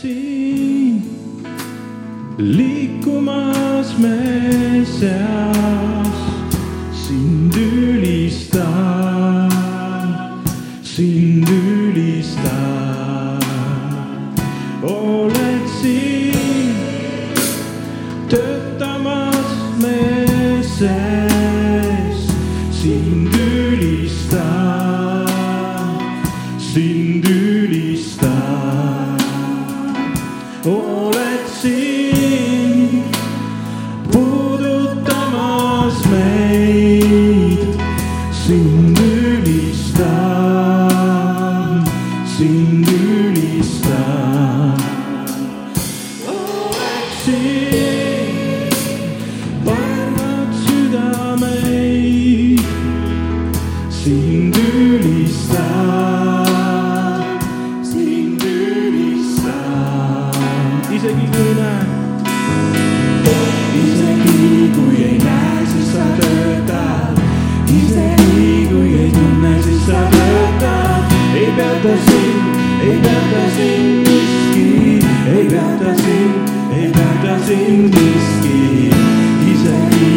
siin liikumas me seas, peata sind miski. isegi kui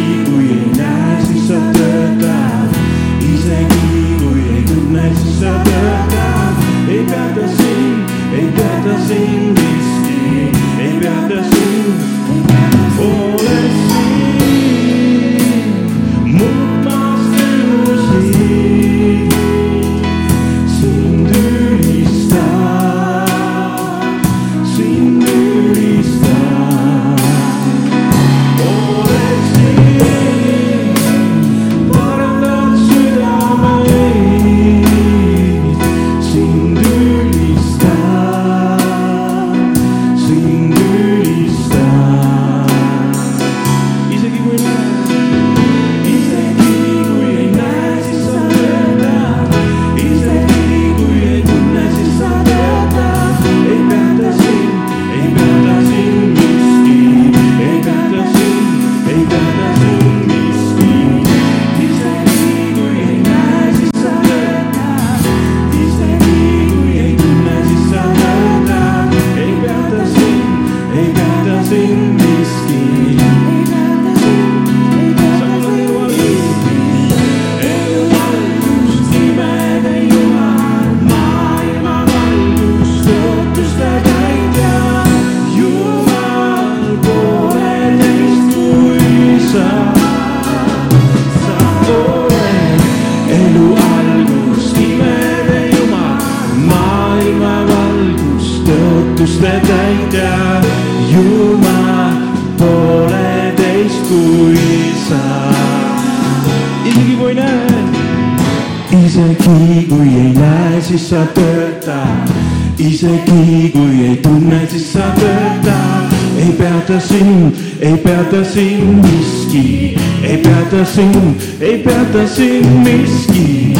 isegi kui ei tunne, siis sa töötad. ei peata sind, ei peata sind miski, ei peata sind, ei peata sind miski.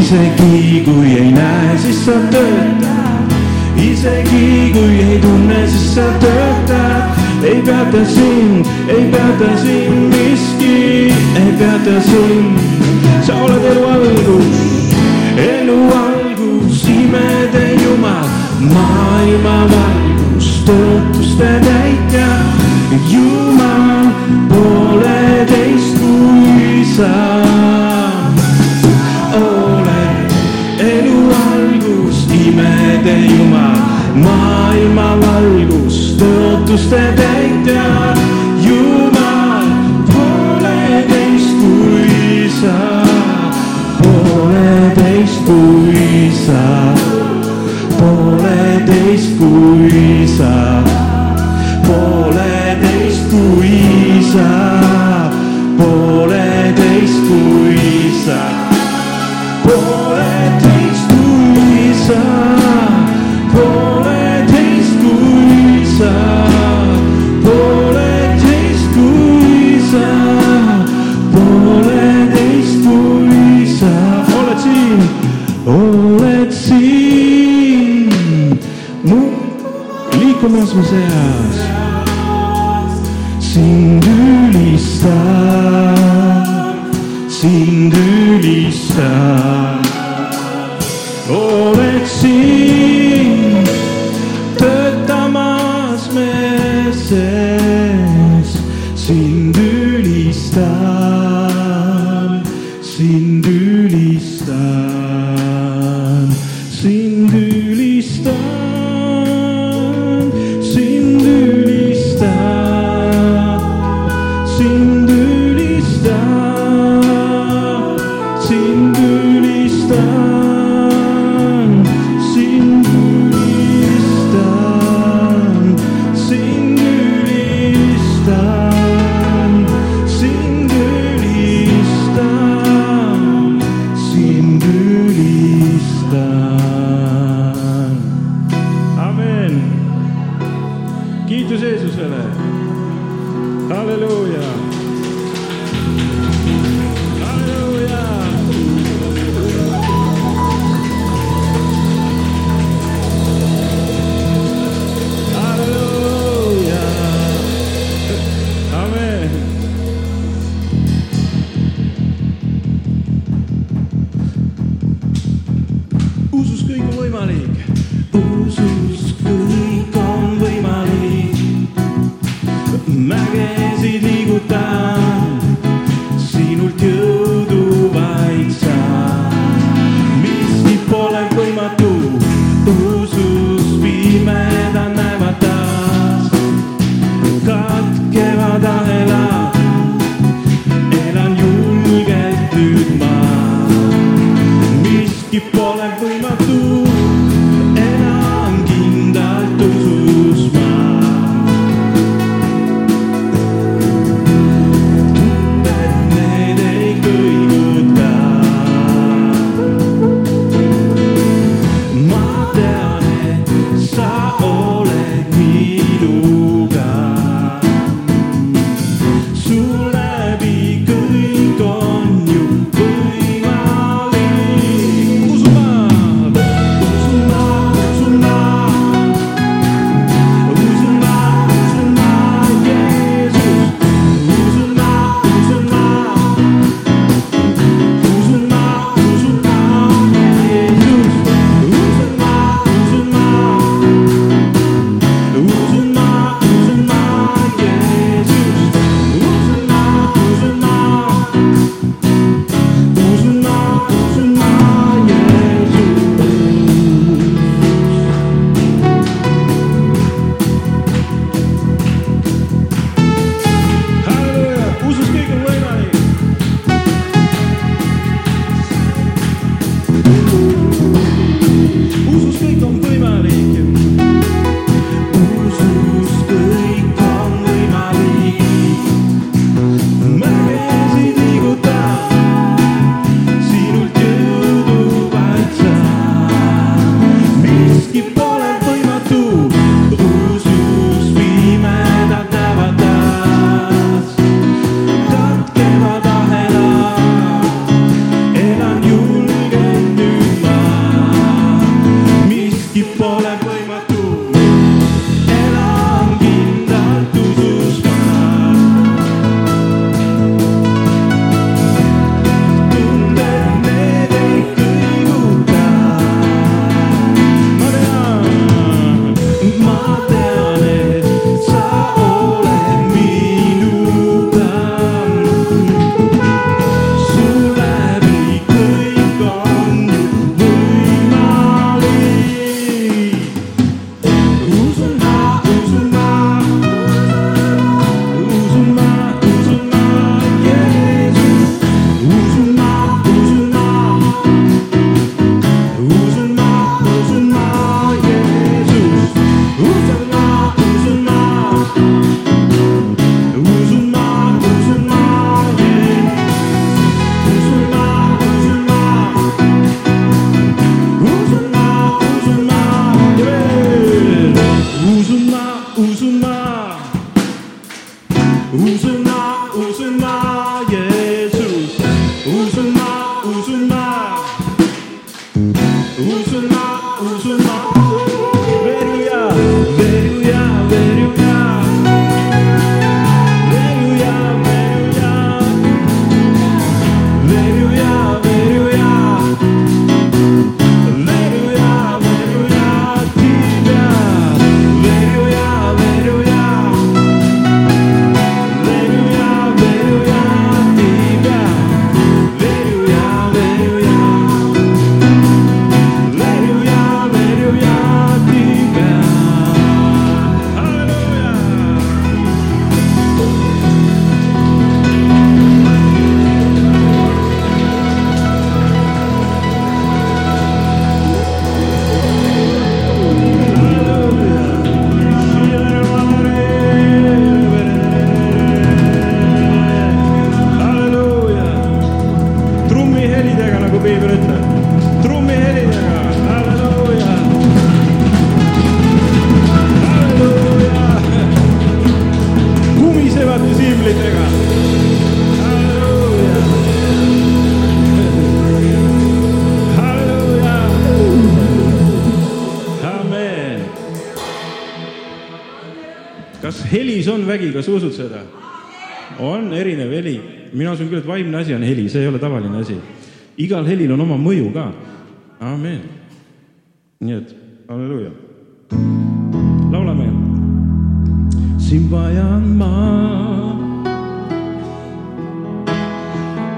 isegi kui ei näe, siis sa töötad. isegi kui ei tunne, siis sa töötad ei peata sind, ei peata sind miski, ei peata sind. sa oled elu algus, elu algus, imede Jumal, maailma valgus, tõotuste täitja. Jumal, pooleteist kui sa oled elu algus, imede Jumal, maailma valgus, tõotuste täitja. Jumal, pooleteist kui sa, pooleteist kui sa, pooleteist kui sa, pooleteist kui sa, pooleteist kui sa liikumas sa usud seda? on erinev heli, mina usun küll, et vaimne asi on heli, see ei ole tavaline asi. igal helil on oma mõju ka. amin. nii et halleluuja. laulame. sind vajan ma.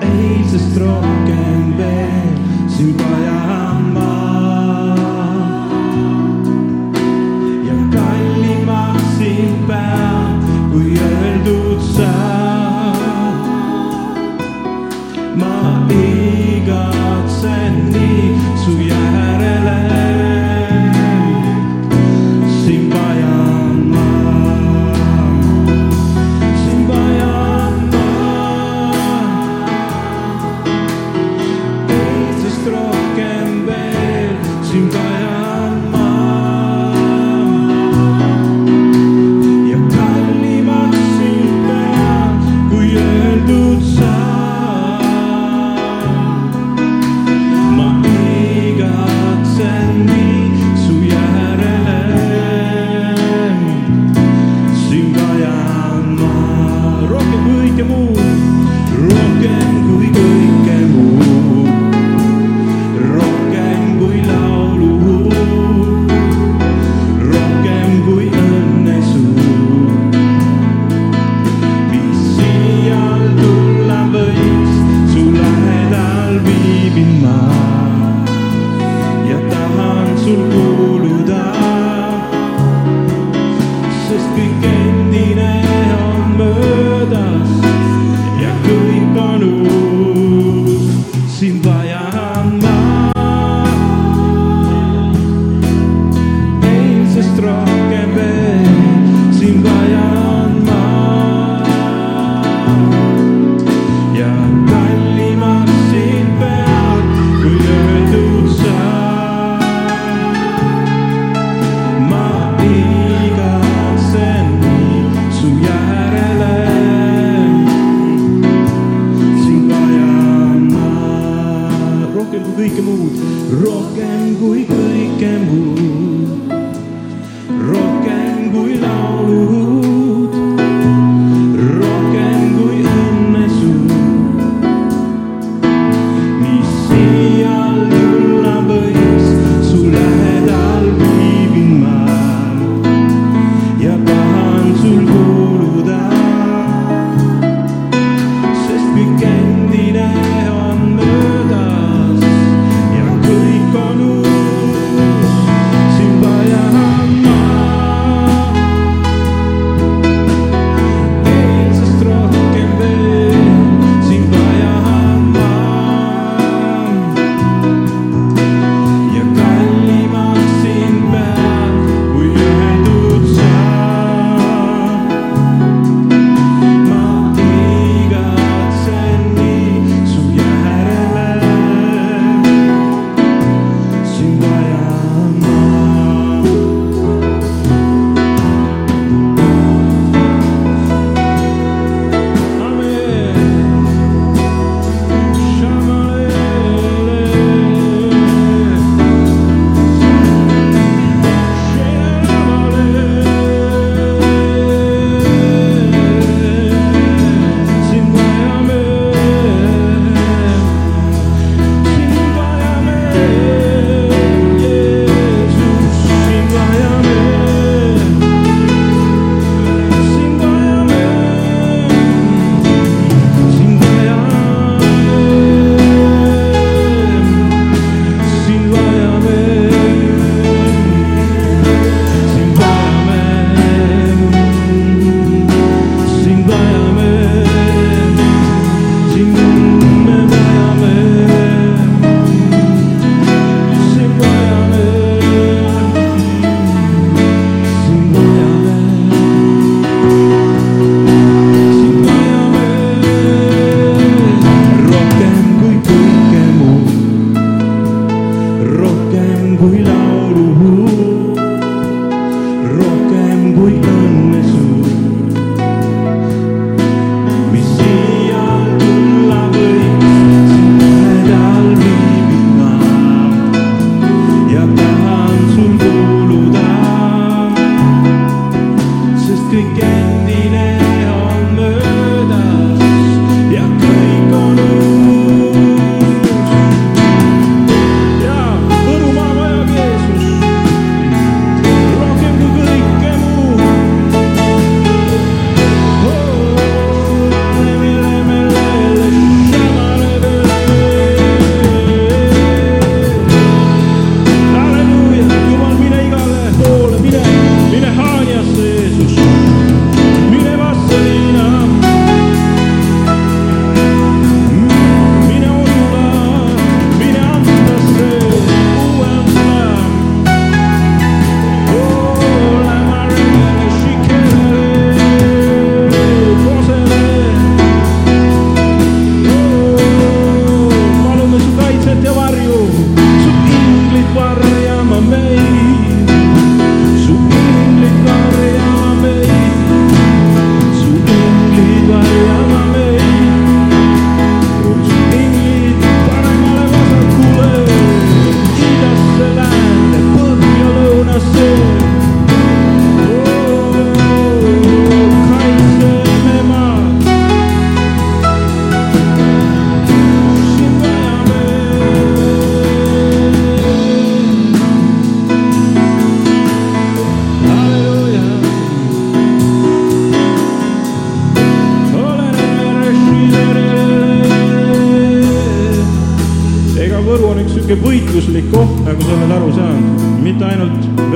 eilsest rohkem veel, sind vajan.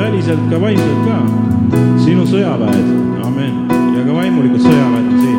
väliselt ka vaimselt ka. sinu sõjaväed, amen, ja ka vaimulikud sõjaväed on see.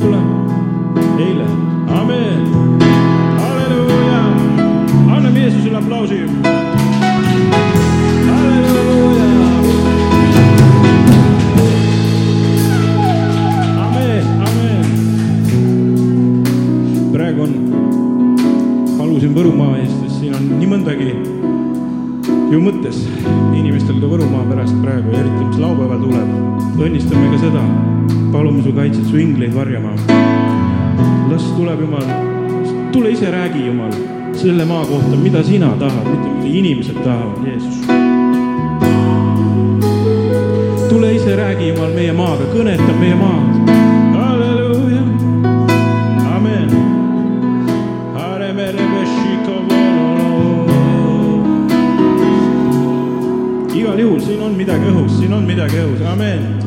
võib-olla eile. amin, halleluuja, anname Jeesusele aplausi. palun su kaitset, su ingleid varjama. las tuleb, Jumal, tule ise räägi, Jumal, selle maa kohta, mida sina tahad, mitte mida inimesed tahavad, Jeesus. tule ise räägi, Jumal, meie maaga, kõneta meie maad. halleluuja, amen. igal juhul siin on midagi õhus, siin on midagi õhus, amen